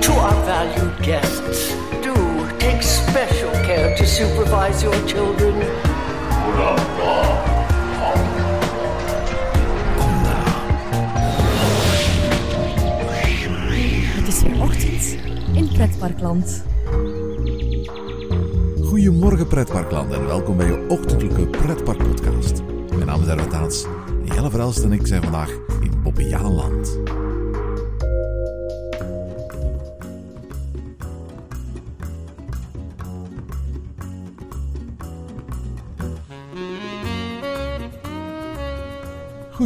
To our valued guests, do take special care to supervise your children. Het is weer ochtend in Pretparkland. Goedemorgen pretparkland en welkom bij je ochtendelijke pretparkpodcast. Mijn naam is Erwin Taats en Jelle Verelst en ik zijn vandaag in Bobbejaanland.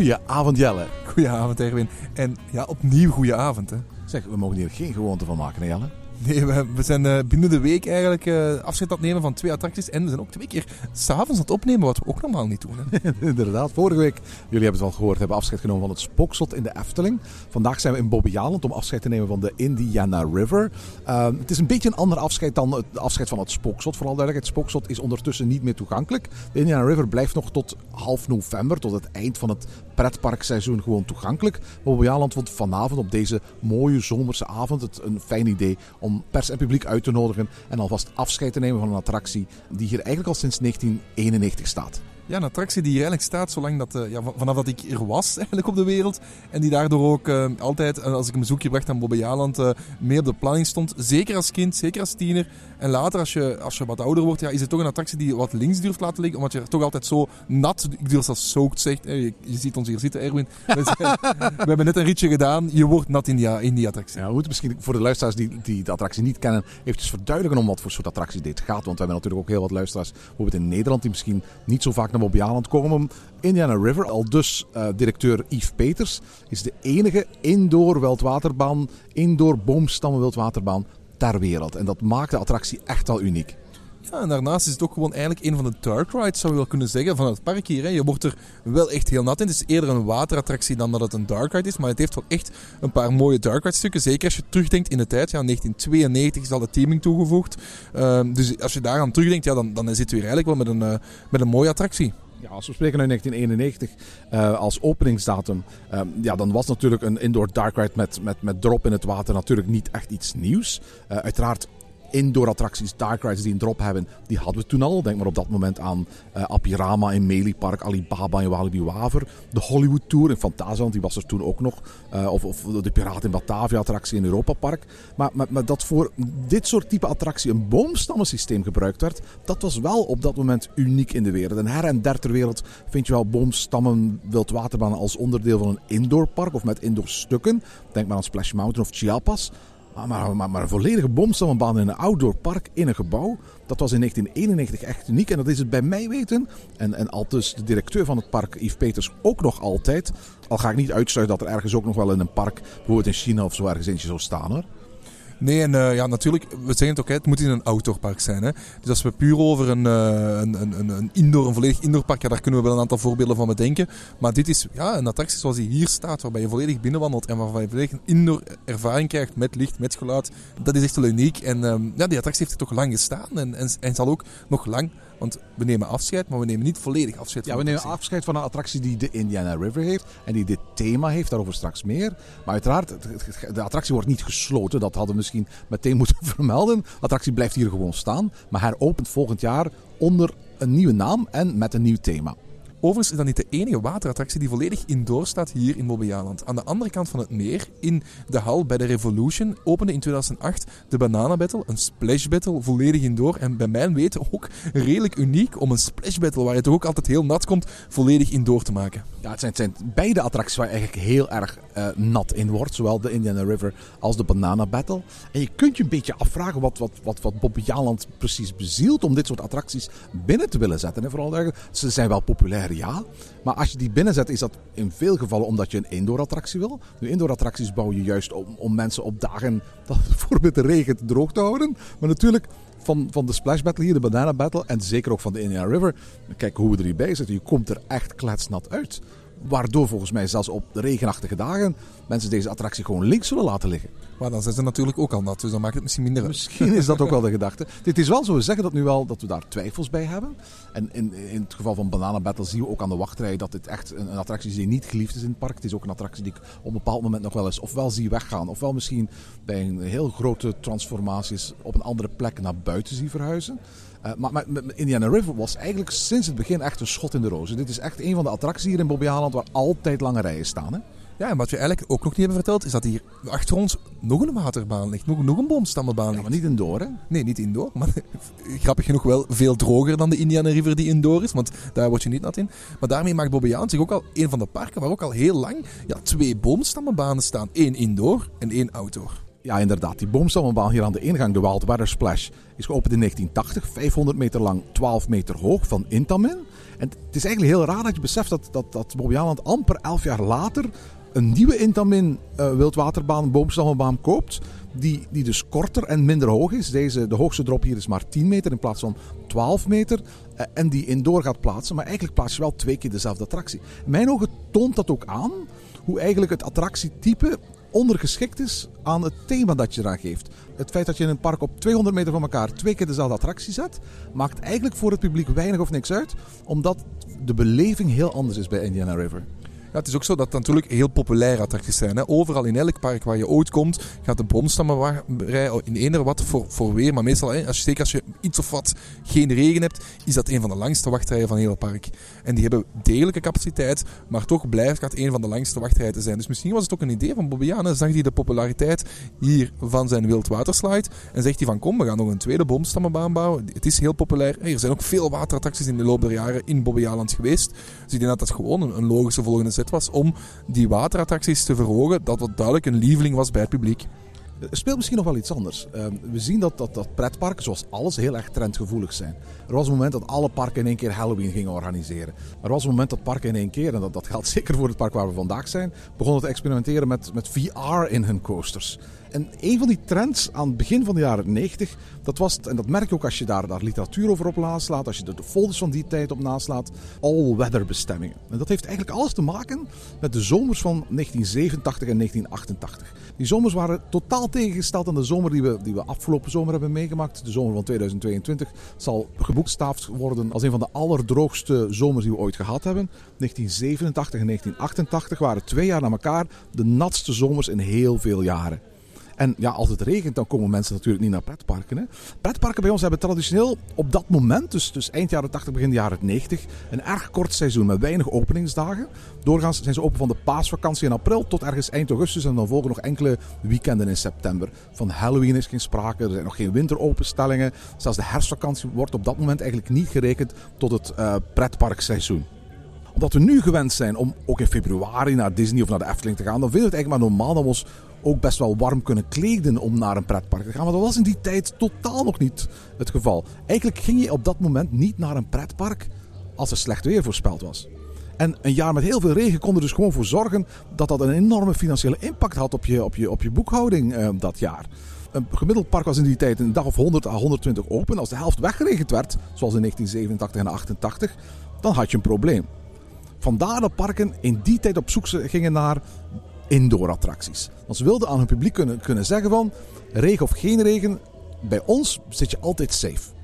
Goedenavond Jelle. Goedenavond, Erwin. En ja, opnieuw goedenavond. Hè. Zeg, we mogen hier geen gewoonte van maken, hè, Jelle? Nee, we, zijn eh, binnen de week eigenlijk eh, afscheid aan het nemen van twee attracties. En we zijn ook twee keer s'avonds aan het opnemen, wat we ook normaal niet doen. Inderdaad, vorige week, jullie hebben het al gehoord, hebben afscheid genomen van het spookslot in de Efteling. Vandaag zijn we in Bobbejaanland om afscheid te nemen van de Indiana River. Uh, het is een beetje een ander afscheid dan het afscheid van het spookslot. Vooral duidelijk, het spookslot is ondertussen niet meer toegankelijk. De Indiana River blijft nog tot half november, tot het eind van het pretparkseizoen gewoon toegankelijk. Bobbejaanland vond vanavond op deze mooie zomerse avond het een fijn idee om pers en publiek uit te nodigen en alvast afscheid te nemen van een attractie die hier eigenlijk al sinds 1991 staat. Ja, een attractie die hier eigenlijk staat zolang dat, eh, ja, vanaf dat ik er was eigenlijk op de wereld. En die daardoor ook eh, altijd, eh, als ik een bezoekje bracht aan Bobbejaanland, uh, mee op de planning stond. Zeker als kind, zeker als tiener. En later, als je, als je wat ouder wordt, ja, is het toch een attractie die je wat links durft laten liggen. Omdat je er toch altijd zo nat, ik durf zelfs soaked zegt. Je, ziet ons hier zitten, Erwin. We, hebben net een ritje gedaan. Je wordt nat in die, attractie. Ja, we misschien voor de luisteraars die, die de attractie niet kennen, eventjes verduidelijken om wat voor soort attractie dit gaat. Want we hebben natuurlijk ook heel wat luisteraars, bijvoorbeeld in Nederland, die misschien niet zo vaak naar Bobbejaanland komen. Indiana River, al dus uh, directeur Yves Peters, is de enige indoor wildwaterbaan, indoor boomstammen wildwaterbaan ter wereld. En dat maakt de attractie echt al uniek. Ja, en daarnaast is het ook gewoon eigenlijk een van de dark rides, zou je wel kunnen zeggen, van het park hier. Hè. Je wordt er wel echt heel nat in. Het is eerder een waterattractie dan dat het een dark ride is. Maar het heeft wel echt een paar mooie dark ride stukken. Zeker als je terugdenkt in de tijd. Ja, 1992 is al de teaming toegevoegd. Uh, dus als je daaraan terugdenkt, ja, dan, dan zitten we hier eigenlijk wel met een, uh, met een mooie attractie. Ja, als we spreken uit 1991 uh, als openingsdatum, uh, ja, dan was natuurlijk een indoor dark ride met, met, met drop in het water natuurlijk niet echt iets nieuws. Uh, uiteraard indoor attracties, dark rides die een drop hebben, die hadden we toen al. Denk maar op dat moment aan uh, Apirama in Melee Park, Alibaba in Walibi Waver. De Hollywood Tour in Fantasieland, die was er toen ook nog. Uh, of, of de Piraten in Batavia attractie in Europa Park. Maar, maar, dat voor dit soort type attractie een boomstammensysteem gebruikt werd, dat was wel op dat moment uniek in de wereld. En her en der ter wereld vind je wel boomstammen wildwaterbanen als onderdeel van een indoorpark of met indoorstukken. Denk maar aan Splash Mountain of Chiapas. Maar, maar, een volledige bomstammenbaan in een outdoor park in een gebouw, dat was in 1991 echt uniek. En dat is het bij mij weten. En, en al dus de directeur van het park, Yves Peters, ook nog altijd. Al ga ik niet uitsluiten dat er ergens ook nog wel in een park, bijvoorbeeld in China of zo ergens eentje zou staan hoor. Nee, en uh, ja, natuurlijk, we zeggen het ook, hè, het moet in een outdoorpark zijn. Hè. Dus als we puur over een, uh, een, een, een, indoor, een volledig indoorpark, ja, daar kunnen we wel een aantal voorbeelden van bedenken. Maar dit is ja, een attractie zoals die hier staat, waarbij je volledig binnenwandelt en waarbij je volledig een indoor ervaring krijgt met licht, met geluid. Dat is echt wel uniek. En um, ja, die attractie heeft er toch lang gestaan en, en, en zal ook nog lang want we nemen afscheid, maar we nemen niet volledig afscheid ja, van we nemen afscheid van een attractie die de Indiana River heeft. En die dit thema heeft, daarover straks meer. Maar uiteraard, de attractie wordt niet gesloten. Dat hadden we meteen moeten vermelden. De attractie blijft hier gewoon staan. Maar heropent volgend jaar onder een nieuwe naam en met een nieuw thema. Overigens is dat niet de enige waterattractie die volledig indoor staat hier in Bobbejaanland. Aan de andere kant van het meer, in de hal bij de Revolution, opende in 2008 de Banana Battle, een splash battle, volledig indoor. En bij mijn weten ook redelijk uniek om een splash battle, waar je toch ook altijd heel nat komt, volledig indoor te maken. Ja, het zijn, het zijn beide attracties waar je eigenlijk heel erg uh, nat in wordt. Zowel de Indiana River als de Banana Battle. En je kunt je een beetje afvragen wat, wat, wat, wat Bobbejaanland precies bezielt om dit soort attracties binnen te willen zetten. En vooral, ze zijn wel populair ja. Maar als je die binnenzet, is dat in veel gevallen omdat je een indoor-attractie wil. Nu, indoor-attracties bouw je juist om, om mensen op dagen dat bijvoorbeeld de regen droog te houden. Maar natuurlijk, van, van de Splash Battle hier, de Banana Battle en zeker ook van de Indiana River. Kijk hoe we er hierbij zitten. Je komt er echt kletsnat uit. Waardoor volgens mij zelfs op de regenachtige dagen mensen deze attractie gewoon links zullen laten liggen. Maar dan zijn ze natuurlijk ook al nat, dus dan maakt het misschien minder uit. Misschien is dat ook wel de gedachte. Dit is wel zo, we zeggen dat nu wel, dat we daar twijfels bij hebben. En in, in het geval van Banana Battle zien we ook aan de wachtrij dat dit echt een, een attractie is die niet geliefd is in het park. Het is ook een attractie die ik op een bepaald moment nog wel eens ofwel zie weggaan, ofwel misschien bij een heel grote transformaties op een andere plek naar buiten zie verhuizen. Uh, maar, maar, Indiana River was eigenlijk sinds het begin echt een schot in de rozen. Dit is echt een van de attracties hier in Bobbejaanland waar altijd lange rijen staan. Hè? Ja, en wat we eigenlijk ook nog niet hebben verteld, is dat hier achter ons nog een waterbaan ligt. Nog, nog een boomstammenbaan ligt. Ja, maar niet indoor, hè? Nee, niet indoor. Maar grappig genoeg wel veel droger dan de Indiana River die indoor is. Want daar word je niet nat in. Maar daarmee maakt Bobbejaanland zich ook al een van de parken waar ook al heel lang ja, twee boomstammenbanen staan. Eén indoor en één outdoor. Ja, inderdaad. Die boomstammenbaan hier aan de ingang, de Wild Weather Splash, is geopend in 1980. 500 meter lang, 12 meter hoog van Intamin. En het is eigenlijk heel raar dat je beseft dat, dat, dat Bobbejaanland amper 11 jaar later een nieuwe Intamin uh, wildwaterbaan, boomstammenbaan koopt. Die, die dus korter en minder hoog is. Deze, de hoogste drop hier is maar 10 meter in plaats van 12 meter. Uh, en die indoor gaat plaatsen. Maar eigenlijk plaats je wel twee keer dezelfde attractie. Mijn ogen toont dat ook aan hoe eigenlijk het attractietype ondergeschikt is aan het thema dat je eraan geeft. Het feit dat je in een park op 200 meter van elkaar twee keer dezelfde attractie zet, maakt eigenlijk voor het publiek weinig of niks uit, omdat de beleving heel anders is bij Indiana River. Ja, het is ook zo dat het natuurlijk heel populaire attracties zijn. Hè. Overal in elk park waar je ooit komt, gaat de bromstammenrij in eender wat voor, voor weer. Maar meestal, hè, als je, zeker als je iets of wat geen regen hebt, is dat een van de langste wachtrijen van heel het park. En die hebben degelijke capaciteit, maar toch blijft het een van de langste wachtrijen te zijn. Dus misschien was het ook een idee van Bobbiane. Zag hij de populariteit hier van zijn wildwaterslide en zegt hij van kom, we gaan nog een tweede bomstammenbaan bouwen. Het is heel populair. Er zijn ook veel waterattracties in de loop der jaren in Bobbejaanland geweest. Dus ik denk dat dat gewoon een logische volgende was om die waterattracties te verhogen, dat wat duidelijk een lieveling was bij het publiek. Er speelt misschien nog wel iets anders. Ehm, we zien dat, dat, dat pretparken, zoals alles, heel erg trendgevoelig zijn. Er was een moment dat alle parken in één keer Halloween gingen organiseren. Er was een moment dat parken in één keer, en dat, dat geldt zeker voor het park waar we vandaag zijn, begonnen te experimenteren met, met VR in hun coasters. En een van die trends aan het begin van de jaren 90, dat was, en dat merk je ook als je daar, daar literatuur over op naslaat, als je de, de folders van die tijd op naslaat, all-weather bestemmingen. En dat heeft eigenlijk alles te maken met de zomers van 1987 en 1988. Die zomers waren totaal tegengesteld aan de zomer die we, die we afgelopen zomer hebben meegemaakt. De zomer van 2022 zal geboekstaafd worden als een van de allerdroogste zomers die we ooit gehad hebben. 1987 en 1988 waren twee jaar na elkaar de natste zomers in heel veel jaren. En ja, als het regent, dan komen mensen natuurlijk niet naar pretparken. Pretparken bij ons hebben traditioneel op dat moment, dus, dus eind jaren 80, begin jaren 90, een erg kort seizoen met weinig openingsdagen. Doorgaans zijn ze open van de paasvakantie in april tot ergens eind augustus en dan volgen nog enkele weekenden in september. Van Halloween is geen sprake, er zijn nog geen winteropenstellingen. Zelfs de herfstvakantie wordt op dat moment eigenlijk niet gerekend tot het uh, pretparkseizoen omdat we nu gewend zijn om ook in februari naar Disney of naar de Efteling te gaan, dan vinden we het eigenlijk maar normaal we ons ook best wel warm kunnen kleden om naar een pretpark te gaan. Maar dat was in die tijd totaal nog niet het geval. Eigenlijk ging je op dat moment niet naar een pretpark als er slecht weer voorspeld was. En een jaar met heel veel regen kon er dus gewoon voor zorgen dat dat een enorme financiële impact had op je, op je, op je boekhouding eh, dat jaar. Een gemiddeld park was in die tijd een dag of 100 à 120 open. Als de helft weggeregend werd, zoals in 1987 en 88, dan had je een probleem. Vandaar dat parken in die tijd op zoek gingen naar indoor attracties. Want ze wilden aan hun publiek kunnen, kunnen zeggen van, regen of geen regen, bij ons zit je altijd safe.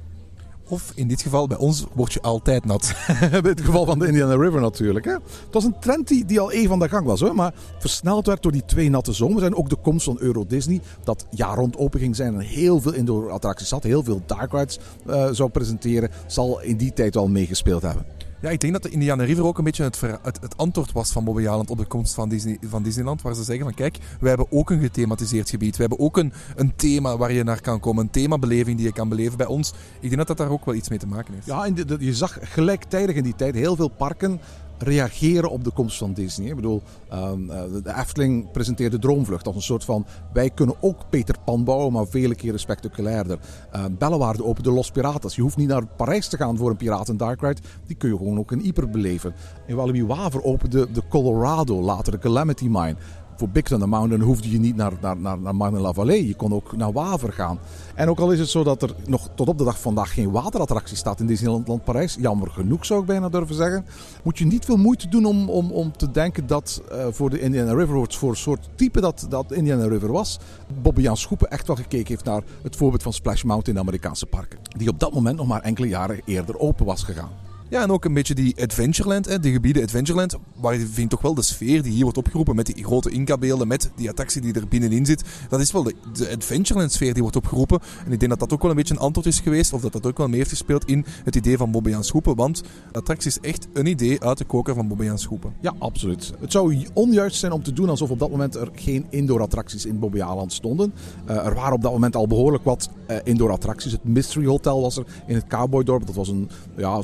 Of in dit geval, bij ons word je altijd nat. in het geval van de Indiana River natuurlijk. Hè. Het was een trend die, die al even van de gang was. Hoor, maar versneld werd door die twee natte zomers. En ook de komst van Euro Disney. Dat jaar rond open ging zijn en heel veel indoor attracties had. Heel veel dark rides uh, zou presenteren. Zal in die tijd wel meegespeeld hebben. Ja, ik denk dat de Indiana River ook een beetje het, het, het antwoord was van Bobby Jaland op de komst van, Disney, van Disneyland. Waar ze zeggen van kijk, wij hebben ook een gethematiseerd gebied. We hebben ook een, een thema waar je naar kan komen. Een themabeleving die je kan beleven bij ons. Ik denk dat dat daar ook wel iets mee te maken heeft. Ja, je zag gelijktijdig in die tijd heel veel parken reageren op de komst van Disney. Ik bedoel, um, de Efteling presenteerde Droomvlucht als een soort van... wij kunnen ook Peter Pan bouwen, maar vele keren spectaculairder. Uh, Bellewaarde opende Los Piratas. Je hoeft niet naar Parijs te gaan voor een Piraten Dark Ride. Die kun je gewoon ook in Yper beleven. In Walibi Waver opende de Colorado, later de Calamity Mine voor Big Thunder Mountain hoefde je niet naar, naar, naar, naar Marne-la-Vallée. Je kon ook naar Waver gaan. En ook al is het zo dat er nog tot op de dag vandaag geen waterattractie staat in Disneyland Parijs, jammer genoeg zou ik bijna durven zeggen, moet je niet veel moeite doen om, om, om te denken dat uh, voor de Indiana River, voor een soort type dat, dat Indiana River was, Bobby Jan Schoepen echt wel gekeken heeft naar het voorbeeld van Splash Mountain in de Amerikaanse parken. Die op dat moment nog maar enkele jaren eerder open was gegaan. Ja, en ook een beetje die Adventureland, hè, die gebieden Adventureland, waar je vindt toch wel de sfeer die hier wordt opgeroepen met die grote inkabeelden, met die attractie die er binnenin zit. Dat is wel de, de Adventureland sfeer die wordt opgeroepen. En ik denk dat dat ook wel een beetje een antwoord is geweest, of dat dat ook wel meer heeft gespeeld in het idee van Bobbejaан Schoepen. Want de attractie is echt een idee uit de koker van Bobbejaans Schoepen. Ja, absoluut. Het zou onjuist zijn om te doen alsof op dat moment er geen indoor attracties in Bobbejaanland stonden. Uh, er waren op dat moment al behoorlijk wat uh, indoor attracties. Het Mystery Hotel was er in het Cowboydorp. Dat was een ja,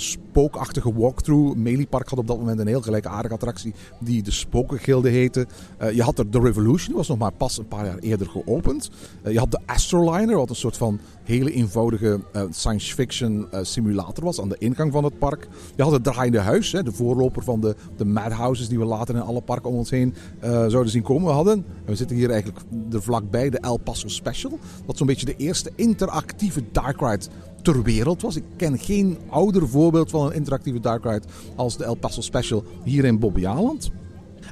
spookachtige walkthrough. Melee Park had op dat moment een heel gelijkaardige attractie die de Spokengilde heette. Uh, je had er The Revolution, die was nog maar pas een paar jaar eerder geopend. Uh, je had de Astroliner, wat een soort van hele eenvoudige uh, science fiction simulator was aan de ingang van het park. Je had het Draaiende Huis, hè, de voorloper van de, de Madhouses die we later in alle parken om ons heen zouden zien komen. We hadden, we zitten hier eigenlijk er vlakbij, de El Paso Special. Dat zo'n beetje de eerste interactieve dark ride ter wereld was. Ik ken geen ouder voorbeeld van een interactieve dark ride als de El Paso Special hier in Bobbejaanland.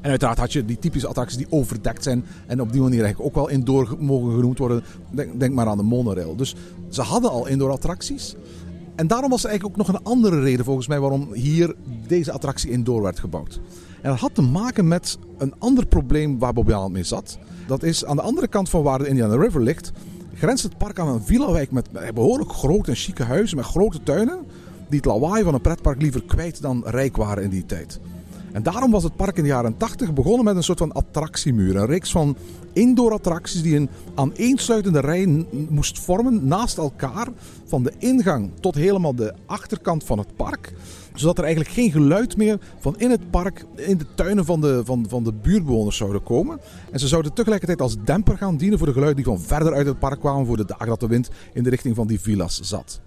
En uiteraard had je die typische attracties die overdekt zijn en op die manier eigenlijk ook wel indoor mogen genoemd worden. Denk, maar aan de monorail. Dus ze hadden al indoor attracties. En daarom was er eigenlijk ook nog een andere reden volgens mij waarom hier deze attractie indoor werd gebouwd. En dat had te maken met een ander probleem waar Bobbejaanland mee zat. Dat is aan de andere kant van waar de Indiana River ligt, grenst het park aan een villa-wijk met behoorlijk grote en chique huizen met grote tuinen. Die het lawaai van een pretpark liever kwijt dan rijk waren in die tijd. En daarom was het park in de jaren 80 begonnen met een soort van attractiemuur. Een reeks van indoor attracties die een aaneensluitende rij moest vormen naast elkaar. Van de ingang tot helemaal de achterkant van het park zodat er eigenlijk geen geluid meer van in het park, in de tuinen van de, van, van de buurtbewoners zouden komen. En ze zouden tegelijkertijd als demper gaan dienen voor de geluiden die van verder uit het park kwamen voor de dagen dat de wind in de richting van die villa's zat.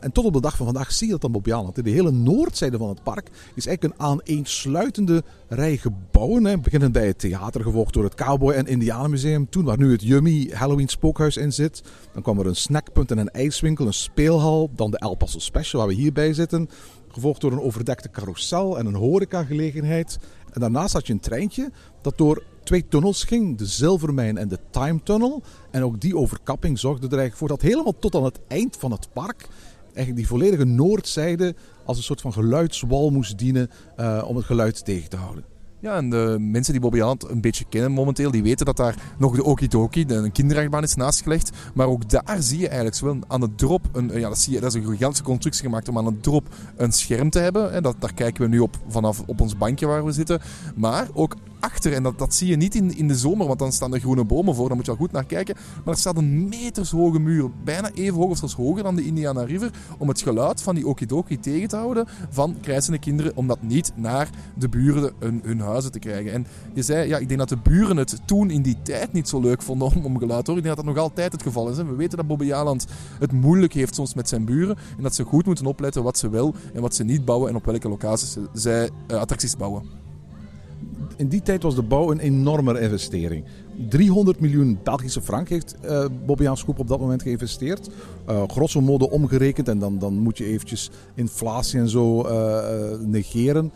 En tot op de dag van vandaag zie je dat dan op Jaanland. De hele noordzijde van het park is eigenlijk een aaneensluitende rij gebouwen. Hè. Beginnend bij het theater, gevolgd door het Cowboy- en Indianenmuseum. Toen waar nu het Yummy Halloween spookhuis in zit. Dan kwam er een snackpunt en een ijswinkel, een speelhal. Dan de El Paso Special waar we hierbij zitten. Gevolgd door een overdekte carousel en een horecagelegenheid. En daarnaast had je een treintje dat door twee tunnels ging. De Zilvermijn en de Time Tunnel. En ook die overkapping zorgde er eigenlijk voor dat helemaal tot aan het eind van het park... eigenlijk die volledige noordzijde als een soort van geluidswal moest dienen uh, om het geluid tegen te houden. Ja, en de mensen die Bobby een beetje kennen momenteel, die weten dat daar nog de Okidoki, een kinderachtbaan, is naastgelegd. Maar ook daar zie je eigenlijk zowel aan de drop, een, ja, dat, zie je, dat is een gigantische constructie gemaakt om aan de drop een scherm te hebben. En dat, daar kijken we nu op vanaf op ons bankje waar we zitten. Maar ook achter. En dat, dat zie je niet in, in de zomer, want dan staan er groene bomen voor. Dan moet je al goed naar kijken. Maar er staat een metershoge muur. Bijna even hoog of zelfs hoger dan de Indiana River. Om het geluid van die okidoki tegen te houden van krijzende kinderen. Om dat niet naar de buren hun, huizen te krijgen. En je zei, ja, ik denk dat de buren het toen in die tijd niet zo leuk vonden om, om geluid te horen. Ik denk dat dat nog altijd het geval is. Hè. We weten dat Bobby Jaland het moeilijk heeft soms met zijn buren. En dat ze goed moeten opletten wat ze wil en wat ze niet bouwen. En op welke locaties zij uh, attracties bouwen in die tijd was de bouw een enorme investering. 300 miljoen Belgische frank heeft uh, Bobbejaans Schoep op dat moment geïnvesteerd. Uh, grosso modo omgerekend, en dan, dan moet je eventjes inflatie en zo uh, negeren,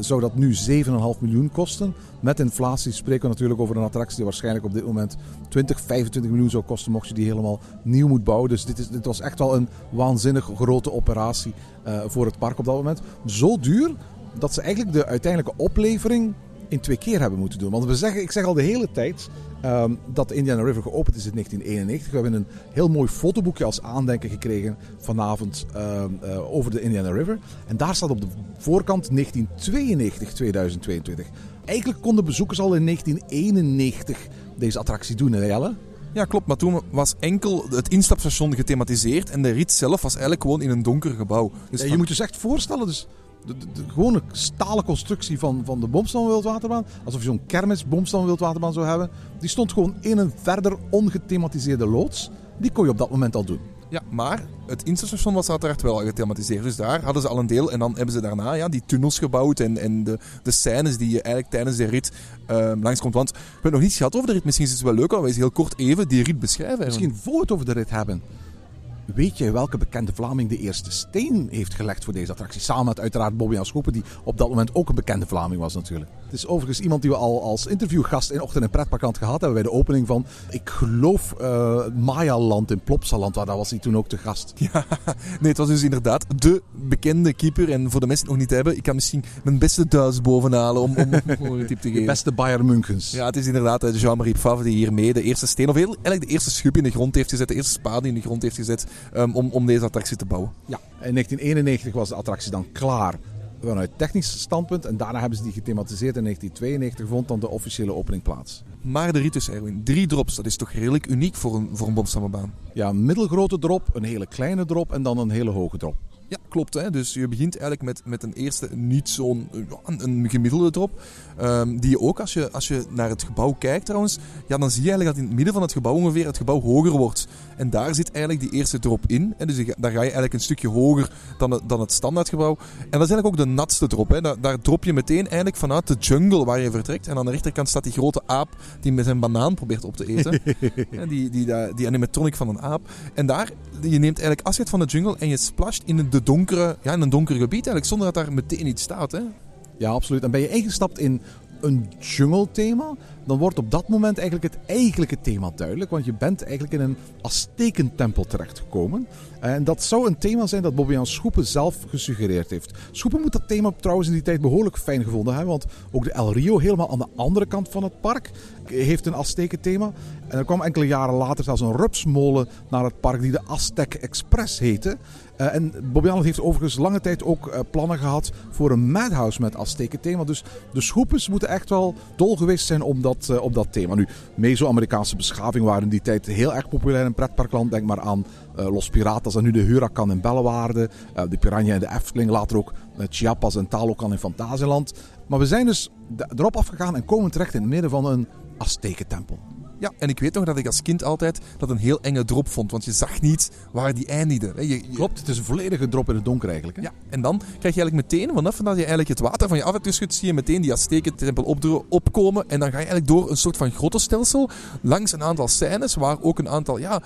zou dat nu 7,5 miljoen kosten. Met inflatie spreken we natuurlijk over een attractie die waarschijnlijk op dit moment 20, 25 miljoen zou kosten mocht je die helemaal nieuw moet bouwen. Dus dit, is, dit was echt wel een waanzinnig grote operatie voor het park op dat moment. Zo duur dat ze eigenlijk de uiteindelijke oplevering in twee keer hebben moeten doen. Want we zeggen, ik zeg al de hele tijd um, dat Indiana River geopend is in 1991. We hebben een heel mooi fotoboekje als aandenken gekregen vanavond um, uh, over de Indiana River. En daar staat op de voorkant 1992-2022. Eigenlijk konden bezoekers al in 1991 deze attractie doen, hè Jelle? Ja, klopt. Maar toen was enkel het instapstation gethematiseerd en de rit zelf was eigenlijk gewoon in een donker gebouw. Dus ja, je moet je dus echt voorstellen, dus de, de, de, gewone stalen constructie van, van de Bomstam Wildwaterbaan, alsof je zo'n kermis Bomstam Wildwaterbaan zou hebben, die stond gewoon in een verder ongethematiseerde loods. Die kon je op dat moment al doen. Ja, maar het instalstation was uiteraard wel gethematiseerd. Dus daar hadden ze al een deel. En dan hebben ze daarna ja, die tunnels gebouwd en, en de, de scènes die je eigenlijk tijdens de rit ehm, langskomt. Want we hebben nog niets gehad over de rit. Misschien is het wel leuk om eens heel kort even die rit beschrijven. Misschien voor het over de rit hebben. Weet jij welke bekende Vlaming de eerste steen heeft gelegd voor deze attractie? Samen met uiteraard Bobby Schoepen, die op dat moment ook een bekende Vlaming was natuurlijk. Het is overigens iemand die we al als interviewgast in Ochtend in Pretparkant gehad hebben bij de opening van, ik geloof, uh, Maya-land in Plopsaland. Waar daar was hij toen ook te gast. Ja, nee, het was dus inderdaad de bekende keeper. En voor de mensen die het nog niet hebben, ik kan misschien mijn beste Duits bovenhalen om, om, om een tip te geven. De beste Bayern Münchens. Ja, het is inderdaad eh, Jean-Marie Pfaff die hiermee de eerste steen, of eigenlijk de eerste schub in de grond heeft gezet, de eerste spade in de grond heeft gezet um, om, om deze attractie te bouwen. Ja, in 1991 was de attractie dan klaar vanuit technisch standpunt. En daarna hebben ze die gethematiseerd. In 1992 vond dan de officiële opening plaats. Maar de Ritus Erwin, drie drops, dat is toch redelijk uniek voor een, voor een bomstammenbaan? Ja, een middelgrote drop, een hele kleine drop en dan een hele hoge drop. Ja, klopt. Hè? Dus je begint eigenlijk met, met een eerste niet zo'n een, een gemiddelde drop. Um, die je ook als je, als je naar het gebouw kijkt trouwens, ja, dan zie je eigenlijk dat in het midden van het gebouw ongeveer het gebouw hoger wordt. En daar zit eigenlijk die eerste drop in. En dus daar ga je eigenlijk een stukje hoger dan het, dan het standaardgebouw. En dat is eigenlijk ook de natste drop. Hè? Daar, daar drop je meteen eigenlijk vanuit de jungle waar je vertrekt. En aan de rechterkant staat die grote aap die met zijn banaan probeert op te eten. die, die, die, die animatronic van een aap. En daar, je neemt eigenlijk afscheid van de jungle en je splasht in de donkere, ja, in een donker gebied eigenlijk, zonder dat daar meteen iets staat. Hè? Ja, absoluut. En ben je ingestapt in een jungle thema, dan wordt op dat moment eigenlijk het eigenlijke thema duidelijk. Want je bent eigenlijk in een Aztekentempel terechtgekomen. En dat zou een thema zijn dat Bobbian Schoepen zelf gesuggereerd heeft. Schoepen moet dat thema trouwens in die tijd behoorlijk fijn gevonden hebben. Want ook de El Rio, helemaal aan de andere kant van het park, heeft een Aztekenthema. En er kwam enkele jaren later zelfs een rupsmolen naar het park die de Aztec Express heette. Uh, en Bobby heeft overigens lange tijd ook uh, plannen gehad voor een madhouse met Azteken thema. Dus de schoepers moeten echt wel dol geweest zijn op dat, uh, op dat thema. Nu, Meso-Amerikaanse beschaving waren in die tijd heel erg populair in pretparkland. Denk maar aan Los Piratas en nu de Huracan in Bellewaarde. de Piranha in de Efteling, later ook Chiapas en Talocan in Fantasieland. Maar we zijn dus erop afgegaan en komen terecht in het midden van een Aztekentempel. Ja, en ik weet nog dat ik als kind altijd dat een heel enge drop vond. Want je zag niet waar die eindigde. Je, je... Klopt, het is een volledige drop in het donker eigenlijk. Hè? Ja, en dan krijg je eigenlijk meteen, vanaf dat je eigenlijk het water van je af hebt geschud, zie je meteen die Aztekentempel op, opkomen. En dan ga je eigenlijk door een soort van grottenstelsel langs een aantal scènes waar ook een aantal, ja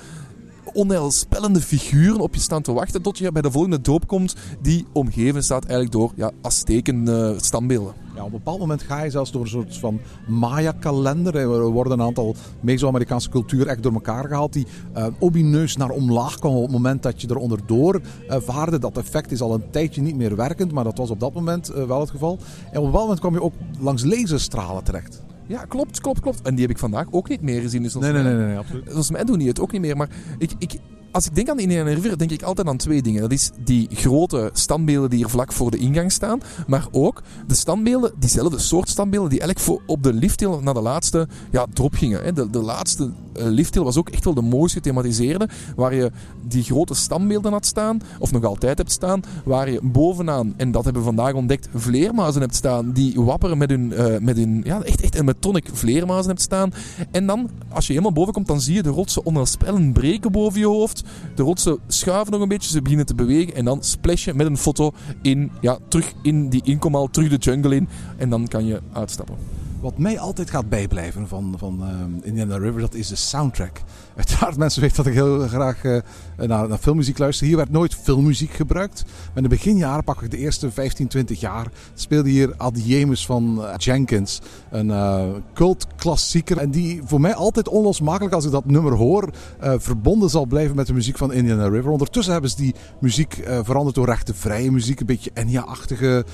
onheilspellende figuren op je staan te wachten tot je bij de volgende doop komt die omgeven staat eigenlijk door ja, Azteken uh, standbeelden. Ja, op een bepaald moment ga je zelfs door een soort van Maya-kalender. Er worden een aantal Meso-Amerikaanse culturen echt door elkaar gehaald die uh, omineus naar omlaag kwamen op het moment dat je er onderdoor uh, vaarde. Dat effect is al een tijdje niet meer werkend, maar dat was op dat moment uh, wel het geval. En op een bepaald moment kwam je ook langs laserstralen terecht. Ja, klopt, klopt, klopt. En die heb ik vandaag ook niet meer gezien. Dus nee, nee, nee, nee, absoluut. Volgens mij doen die het ook niet meer. Maar ik, ik, als ik denk aan de Indiana River, denk ik altijd aan twee dingen. Dat is die grote standbeelden die hier vlak voor de ingang staan. Maar ook de standbeelden, diezelfde soort standbeelden, die eigenlijk op de lifthill naar de laatste ja, drop gingen. De, de laatste uh, lifthill was ook echt wel de mooiste gethematiseerde. Waar je die grote standbeelden had staan, of nog altijd hebt staan. Waar je bovenaan, en dat hebben we vandaag ontdekt, vleermuizen hebt staan. Die wapperen met hun, uh, met hun ja, echt, echt een metonic vleermuizen hebt staan. En dan, als je helemaal boven komt, dan zie je de rotsen onheilspellend breken boven je hoofd. De rotsen schuiven nog een beetje, ze beginnen te bewegen. En dan splash je met een foto in, ja, terug in die inkomal, terug de jungle in. En dan kan je uitstappen. Wat mij altijd gaat bijblijven van, van uh, Indiana River, dat is de soundtrack. Uiteraard, mensen weten dat ik heel graag uh, naar, naar, filmmuziek luister. Hier werd nooit filmmuziek gebruikt. Maar in de beginjaren, pak ik de eerste 15, 20 jaar, speelde hier Adiemus van uh, Jenkins. Een uh, cult klassieker. En die voor mij altijd onlosmakelijk, als ik dat nummer hoor, verbonden zal blijven met de muziek van Indiana River. Ondertussen hebben ze die muziek veranderd door rechtenvrije muziek. Een beetje Enya-achtige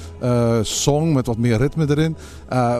song met wat meer ritme erin.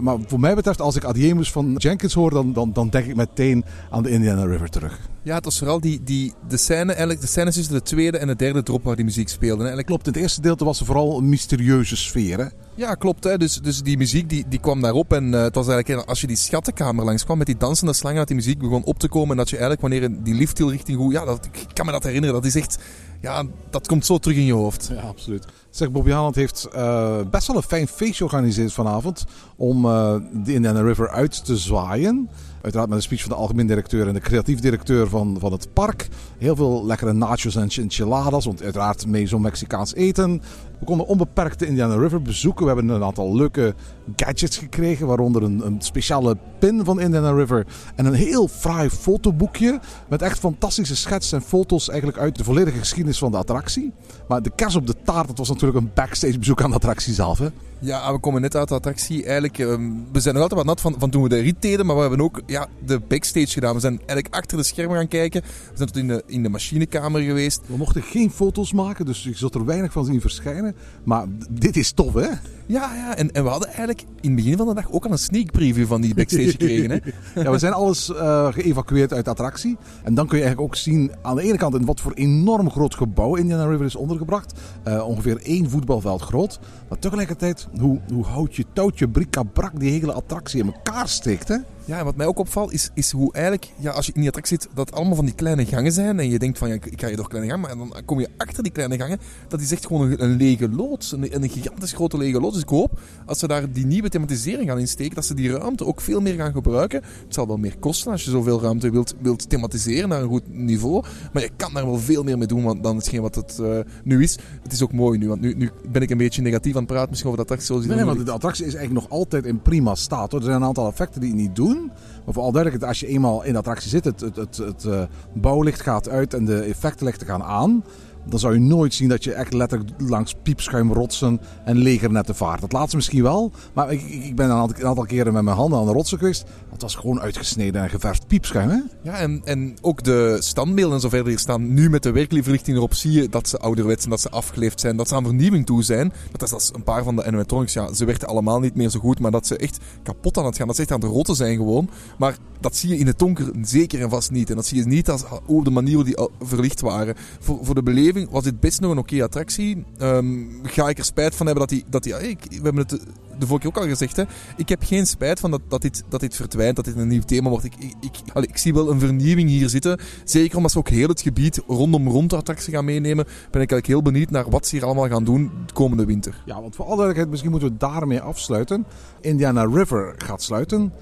maar voor mij betreft, als ik Adiemus van Jenkins hoor, dan, dan, dan denk ik meteen aan de Indiana River terug. Ja, het was vooral die, die, de scène, eigenlijk de scènes tussen de tweede en de derde drop waar die muziek speelde. Eigenlijk... Klopt, in het eerste deel was er vooral een mysterieuze sfeer. Hè? Ja, klopt. Hè. Dus, dus die muziek die, die kwam daarop. En uh, het was eigenlijk, als je die schattenkamer langs kwam met die dansende slangen, dat die muziek begon op te komen. En dat je eigenlijk, wanneer die lifthill richting hoe, ja, dat, ik kan me dat herinneren. Dat is echt ja, dat komt zo terug in je hoofd. Ja, absoluut. Zeg, Bobby Haaland heeft uh, best wel een fijn feestje georganiseerd vanavond om uh, de Indiana River uit te zwaaien. Uiteraard met een speech van de algemeen directeur en de creatief directeur van, van het park. Heel veel lekkere nachos en enchiladas, want uiteraard mee zo'n Mexicaans eten. We konden onbeperkt de Indiana River bezoeken. We hebben een aantal leuke gadgets gekregen, waaronder een, een speciale pin van Indiana River en een heel fraai fotoboekje met echt fantastische schetsen en foto's eigenlijk uit de volledige geschiedenis van de attractie. Maar de kers op de taart, dat was natuurlijk een backstage bezoek aan de attractie zelf. Hè? Ja, we komen net uit de attractie. Eigenlijk, um, we zijn nog altijd wat nat van, van toen we de rit deden, maar we hebben ook ja, de backstage gedaan. We zijn eigenlijk achter de schermen gaan kijken. We zijn tot in de, in de machinekamer geweest. We mochten geen foto's maken, dus je zult er weinig van zien verschijnen. Maar dit is tof, hè? Ja, ja. En, en we hadden eigenlijk in het begin van de dag ook al een sneak preview van die backstage gekregen. Hè? ja, we zijn alles uh, geëvacueerd uit de attractie. En dan kun je eigenlijk ook zien aan de ene kant in wat voor enorm groot gebouw Indiana River is ondergebracht. Uh, ongeveer één voetbalveld groot. Maar tegelijkertijd, hoe, hoe hout je touwtje, brik-brak die hele attractie in elkaar steekt, hè? Ja, en wat mij ook opvalt is, is hoe eigenlijk, ja, als je in die attractie zit, dat allemaal van die kleine gangen zijn. En je denkt van, ja, ik ga je door kleine gangen. Maar dan kom je achter die kleine gangen. Dat is echt gewoon een, een lege loods. Een, een gigantisch grote lege loods. Dus ik hoop, als ze daar die nieuwe thematisering gaan insteken, dat ze die ruimte ook veel meer gaan gebruiken. Het zal wel meer kosten als je zoveel ruimte wilt, wilt thematiseren naar een goed niveau. Maar je kan daar wel veel meer mee doen dan hetgeen wat het uh, nu is. Het is ook mooi nu, want nu, nu ben ik een beetje negatief aan het praten misschien over de attractie. Nee, nee, want de attractie is eigenlijk nog altijd in prima staat. Hoor. Er zijn een aantal effecten die het niet doen. Maar vooral duidelijk, als je eenmaal in de attractie zit, het, het, het, het uh, bouwlicht gaat uit en de effectenlichten gaan aan dan zou je nooit zien dat je echt letterlijk langs piepschuimrotsen en legernetten vaart. Dat laatste misschien wel, maar ik, ik ben een aantal, een aantal, keren met mijn handen aan de rotsen geweest. Het was gewoon uitgesneden en geverfd piepschuim. Hè? Ja, en, en ook de standbeelden en zo verder staan. Nu met de werkelijke erop zie je dat ze ouderwets en dat ze afgeleefd zijn. Dat ze aan vernieuwing toe zijn. Dat is, dat een paar van de animatronics. Ja, ze werken allemaal niet meer zo goed, maar dat ze echt kapot aan het gaan. Dat ze echt aan het rotten zijn gewoon. Maar dat zie je in het donker zeker en vast niet. En dat zie je niet als, op de manier hoe die verlicht waren. Voor, voor de beleving was dit best nog een oké attractie. Um, ga ik er spijt van hebben dat die... Dat die ik, we hebben het de vorige keer ook al gezegd. Hè. Ik heb geen spijt van dat, dat, dit, dat dit verdwijnt, dat dit een nieuw thema wordt. Ik, ik, ik, ik zie wel een vernieuwing hier zitten. Zeker omdat ze ook heel het gebied rondom rond de attractie gaan meenemen. Ben ik eigenlijk heel benieuwd naar wat ze hier allemaal gaan doen de komende winter. Ja, want voor alle duidelijkheid, misschien moeten we daarmee afsluiten. Indiana River gaat sluiten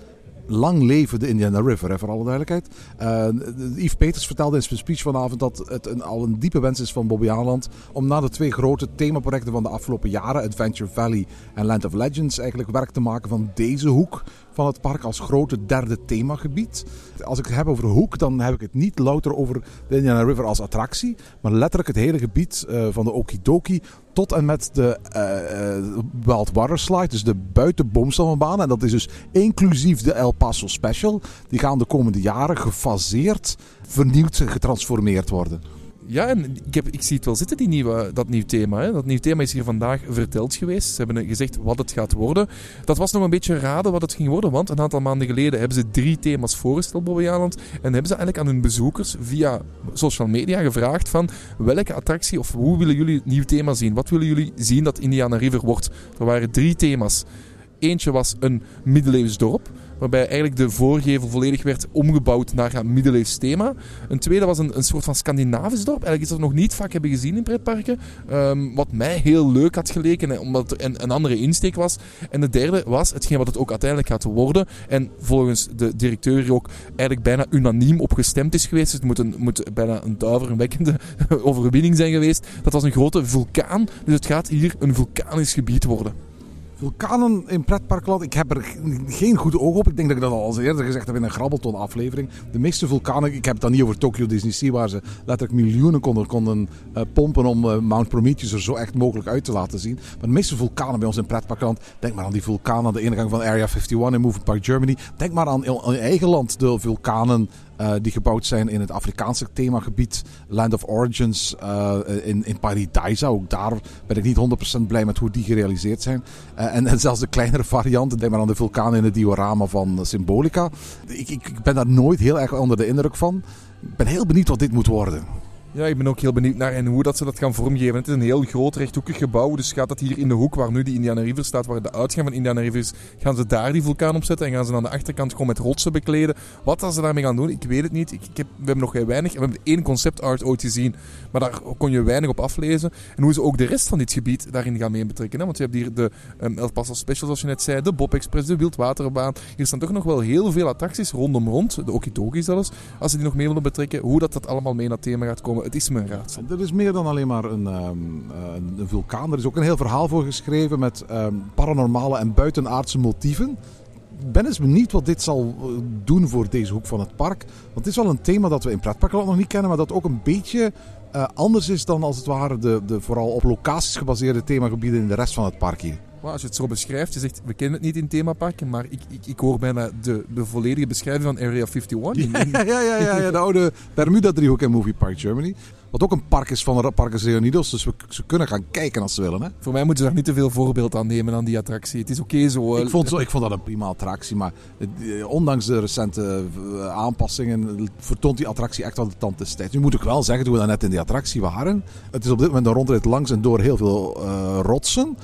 lang leven de Indiana River, hè, voor alle duidelijkheid. Uh, Yves Peters vertelde in zijn speech vanavond dat het een, al een diepe wens is van Bobby Aland om na de twee grote themaprojecten van de afgelopen jaren, Adventure Valley en Land of Legends, eigenlijk werk te maken van deze hoek van het park als grote derde themagebied. Als ik het heb over hoek, dan heb ik het niet louter over de Indiana River als attractie, maar letterlijk het hele gebied uh, van de Okidoki tot en met de uh, uh, Wild Water Slide, dus de buitenboomstammenbaan. En dat is dus inclusief de El Paso Special. Die gaan de komende jaren gefaseerd, vernieuwd en getransformeerd worden. Ja, en ik, zie het wel zitten, die nieuwe, dat nieuw thema. Hè. Dat nieuw thema is hier vandaag verteld geweest. Ze hebben gezegd wat het gaat worden. Dat was nog een beetje raden wat het ging worden, want een aantal maanden geleden hebben ze drie thema's voorgesteld, Bobby Aland. En hebben ze eigenlijk aan hun bezoekers via social media gevraagd van welke attractie of hoe willen jullie het nieuw thema zien? Wat willen jullie zien dat Indiana River wordt? Er waren drie thema's. Eentje was een middeleeuws dorp waarbij eigenlijk de voorgevel volledig werd omgebouwd naar een middeleeuws thema. Een tweede was een, een soort van Scandinavisch dorp. Eigenlijk iets dat we nog niet vaak hebben gezien in pretparken. Um, wat mij heel leuk had geleken, omdat het een, andere insteek was. En de derde was hetgeen wat het ook uiteindelijk gaat worden. En volgens de directeur ook eigenlijk bijna unaniem op gestemd is geweest. Dus het moet, een, moet bijna een duiverwekkende overwinning zijn geweest. Dat was een grote vulkaan. Dus het gaat hier een vulkanisch gebied worden. Vulkanen in pretparkland, ik heb er geen goede oog op. Ik denk dat ik dat al eerder gezegd heb in een Grabbelton aflevering. De meeste vulkanen, ik heb het dan niet over Tokyo Disney Sea, waar ze letterlijk miljoenen konden, konden uh, pompen om uh, Mount Prometheus er zo echt mogelijk uit te laten zien. Maar de meeste vulkanen bij ons in pretparkland, denk maar aan die vulkaan aan de ingang van Area 51 in Moving Park Germany. Denk maar aan in eigen land de vulkanen uh, die gebouwd zijn in het Afrikaanse themagebied Land of Origins uh, in, in Paradise. Ook daar ben ik niet 100% blij met hoe die gerealiseerd zijn. Uh, en, zelfs de kleinere varianten, denk maar aan de vulkaan in het diorama van Symbolica. Ik, ik, ik ben daar nooit heel erg onder de indruk van. Ik ben heel benieuwd wat dit moet worden. Ja, ik ben ook heel benieuwd naar en hoe dat ze dat gaan vormgeven. Het is een heel groot rechthoekig gebouw, dus gaat dat hier in de hoek waar nu die Indiana River staat, waar de uitgang van Indiana River is, gaan ze daar die vulkaan op zetten en gaan ze aan de achterkant gewoon met rotsen bekleden. Wat gaan ze daarmee gaan doen, ik weet het niet. Ik, ik heb, we hebben nog heel weinig, we hebben één concept art ooit gezien, maar daar kon je weinig op aflezen. En hoe ze ook de rest van dit gebied daarin gaan mee betrekken. Want je hebt hier de um, El Paso Special, zoals je net zei, de Bob Express, de Wildwaterbaan. Hier staan toch nog wel heel veel attracties rondom rond, de Okidoki zelfs, als ze die nog mee willen betrekken. Hoe dat, dat allemaal mee naar thema gaat komen, het is een raadsel. Er is meer dan alleen maar een, um, een, vulkaan. Er is ook een heel verhaal voor geschreven met um, paranormale en buitenaardse motieven. Ik ben eens benieuwd wat dit zal eh, doen voor deze hoek van het park. Want het is wel een thema dat we in pretparkland nog niet kennen, maar dat ook een beetje uh, anders is dan als het ware de, de vooral op locaties gebaseerde themagebieden in de rest van het park hier. Maar als je het zo beschrijft, je zegt we kennen het niet in themaparken, maar ik, ik, ik hoor bijna de, de volledige beschrijving van Area 51. Ja, ja, ja, ja, ja de oude Bermuda-driehoek in Movie Park Germany. Wat ook een park is van de Parkes Reunidos. Dus we, ze kunnen gaan kijken als ze willen. Hè? Voor mij moeten ze daar niet te veel voorbeeld aan nemen aan die attractie. Het is oké zo. Ik vond, zo, ik vond dat een prima attractie. Maar ondanks de recente aanpassingen vertoont die attractie echt wel de tand des tijds. Nu moet ik wel zeggen, toen we net in die attractie waren. Het is op dit moment een rondrit langs en door heel veel uh, rotsen.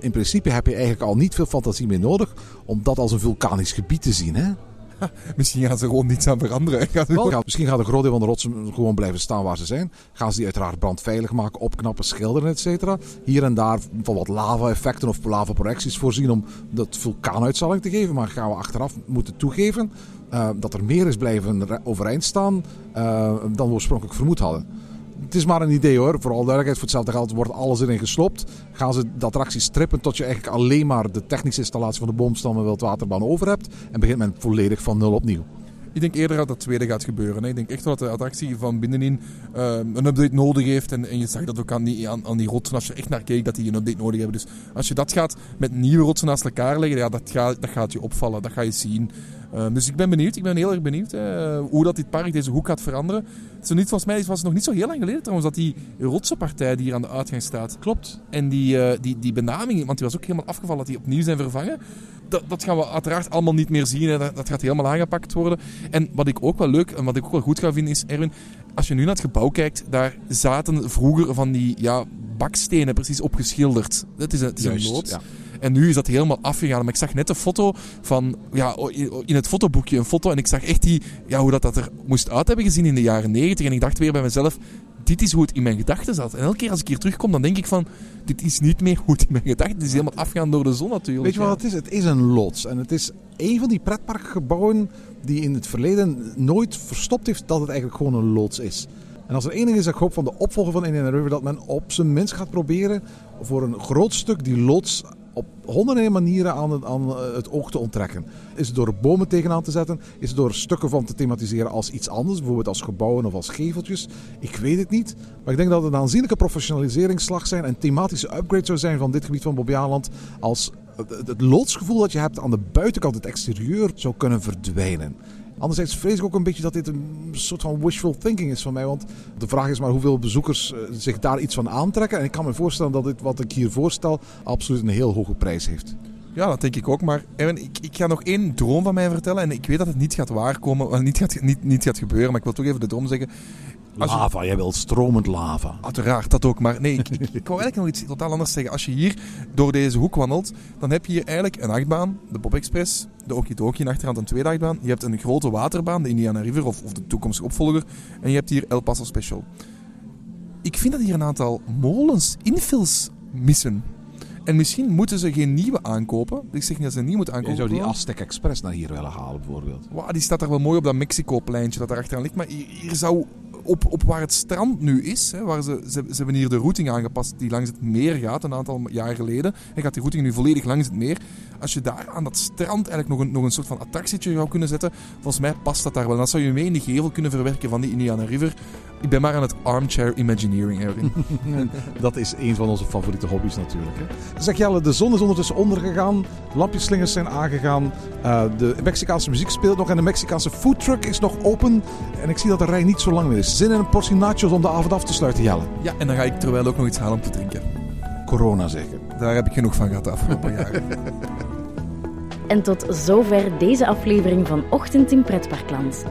In principe heb je eigenlijk al niet veel fantasie meer nodig om dat als een vulkanisch gebied te zien. Hè? Misschien gaan ze gewoon niets aan veranderen. Wel, misschien gaat een groot deel van de rotsen gewoon blijven staan waar ze zijn. Gaan ze die uiteraard brandveilig maken, opknappen, schilderen, etc. Hier en daar van wat lava-effecten of lava-projecties voorzien om dat vulkaanuitzaling te geven. Maar gaan we achteraf moeten toegeven uh, dat er meer is blijven overeind staan uh, dan we oorspronkelijk vermoed hadden het is maar een idee hoor. Vooral duidelijkheid, voor hetzelfde geld wordt alles erin geslopt. Gaan ze de attractie strippen tot je eigenlijk alleen maar de technische installatie van de boomstam en wildwaterbaan over hebt. En begint men volledig van nul opnieuw. Ik denk eerder dat dat tweede gaat gebeuren. Ik denk echt dat de attractie van binnenin uh, een update nodig heeft. En, je zag dat ook aan die, aan, die rotsen, als je echt naar kijkt, dat die een update nodig hebben. Dus als je dat gaat met nieuwe rotsen naast elkaar leggen, ja, dat, gaat, dat gaat je opvallen. Dat ga je zien. Uh, dus ik ben benieuwd. Ik ben heel erg benieuwd uh, hoe dat dit park, deze hoek gaat veranderen. Zo niet, volgens mij was het nog niet zo heel lang geleden trouwens dat die rotsenpartij die hier aan de uitgang staat. Klopt. En die, uh, die, die benaming, want die was ook helemaal afgevallen, dat die opnieuw zijn vervangen. Dat, dat gaan we uiteraard allemaal niet meer zien. Hè. Dat, dat, gaat helemaal aangepakt worden. En wat ik ook wel leuk en wat ik ook wel goed ga vinden is, Erwin, als je nu naar het gebouw kijkt, daar zaten vroeger van die ja, bakstenen precies opgeschilderd. Het is een, het is een. Ja. En nu is dat helemaal afgegaan. Maar ik zag net een foto van, ja, in het fotoboekje een foto. En ik zag echt die, ja, hoe dat, dat er moest uit hebben gezien in de jaren 90. En ik dacht weer bij mezelf, dit is hoe het in mijn gedachten zat. En elke keer als ik hier terugkom, dan denk ik van, dit is niet meer het in mijn gedachten Het is helemaal afgaan door de zon natuurlijk. Weet je wat het is? Het is een lots. En het is een van die pretparkgebouwen die in het verleden nooit verstopt heeft dat het eigenlijk gewoon een loods is. En als er één ding is dat ik hoop van de opvolger van Indiana River, dat men op zijn minst gaat proberen voor een groot stuk die loods op honderden manieren aan het, aan het oog te onttrekken. Is het door bomen tegenaan te zetten? Is het door stukken van te thematiseren als iets anders? Bijvoorbeeld als gebouwen of als geveltjes? Ik weet het niet. Maar ik denk dat het een aanzienlijke professionaliseringsslag zijn en thematische upgrade zou zijn van dit gebied van Bobbejaanland. Als het loodsgevoel dat je hebt aan de buitenkant, het exterieur, zou kunnen verdwijnen. Anderzijds vrees ik ook een beetje dat dit een soort van wishful thinking is van mij. Want de vraag is maar hoeveel bezoekers eh, zich daar iets van aantrekken. En ik kan me voorstellen dat dit wat ik hier voorstel absoluut een heel hoge prijs heeft. Ja, dat denk ik ook. Maar ik, ik ga nog één droom van mij vertellen. En ik weet dat het niet gaat waarkomen, niet gaat, niet, niet gaat gebeuren. Maar ik wil toch even de droom zeggen. Lava, jij wilt stromend lava. Uiteraard, dat ook. Maar nee, ik, ik, ik wou eigenlijk nog iets totaal anders zeggen. Als je hier door deze hoek wandelt, dan heb je hier eigenlijk een achtbaan, de Bob Express, de Okidoki in achterhand een tweede achtbaan. Je hebt een grote waterbaan, de Indiana River of, of de toekomstige opvolger. En je hebt hier El Paso Special. Ik vind dat hier een aantal molens, infills missen. En misschien moeten ze geen nieuwe aankopen. Ik zeg niet dat ze een nieuw moeten aankopen. Je zou die Aztec Express naar hier willen halen, bijvoorbeeld. Wow, die staat daar wel mooi op dat Mexico-pleintje dat daar achteraan ligt. Maar hier zou op, op waar het strand nu is, hè, waar ze, ze, ze, hebben hier de routing aangepast die langs het meer gaat, een aantal jaar geleden. En gaat die routing nu volledig langs het meer. Als je daar aan dat strand eigenlijk nog een, nog een soort van attractietje zou kunnen zetten, volgens mij past dat daar wel. Dan zou je mee in die gevel kunnen verwerken van die Indiana River. Ik ben maar aan het armchair imagineering, Erwin. dat is een van onze favoriete hobby's natuurlijk. Hè. Zeg Jelle, de zon is ondertussen ondergegaan. Lampjeslingers zijn aangegaan. Uh, de Mexicaanse muziek speelt nog en de Mexicaanse foodtruck is nog open. En ik zie dat de rij niet zo lang meer is zin in een portie nachos om de avond af te sluiten, Jelle. Ja, en dan ga ik terwijl ook nog iets halen om te drinken. Corona zeggen. Daar heb ik genoeg van gehad de afgelopen jaren. En tot zover deze aflevering van Ochtend in Pretparkland.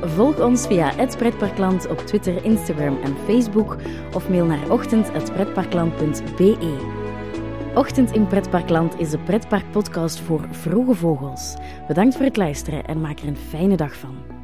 Volg ons via het Pretparkland op Twitter, Instagram en Facebook of mail naar ochtend.pretparkland.be. Ochtend in Pretparkland is de Pretparkpodcast voor vroege vogels. Bedankt voor het luisteren en maak er een fijne dag van.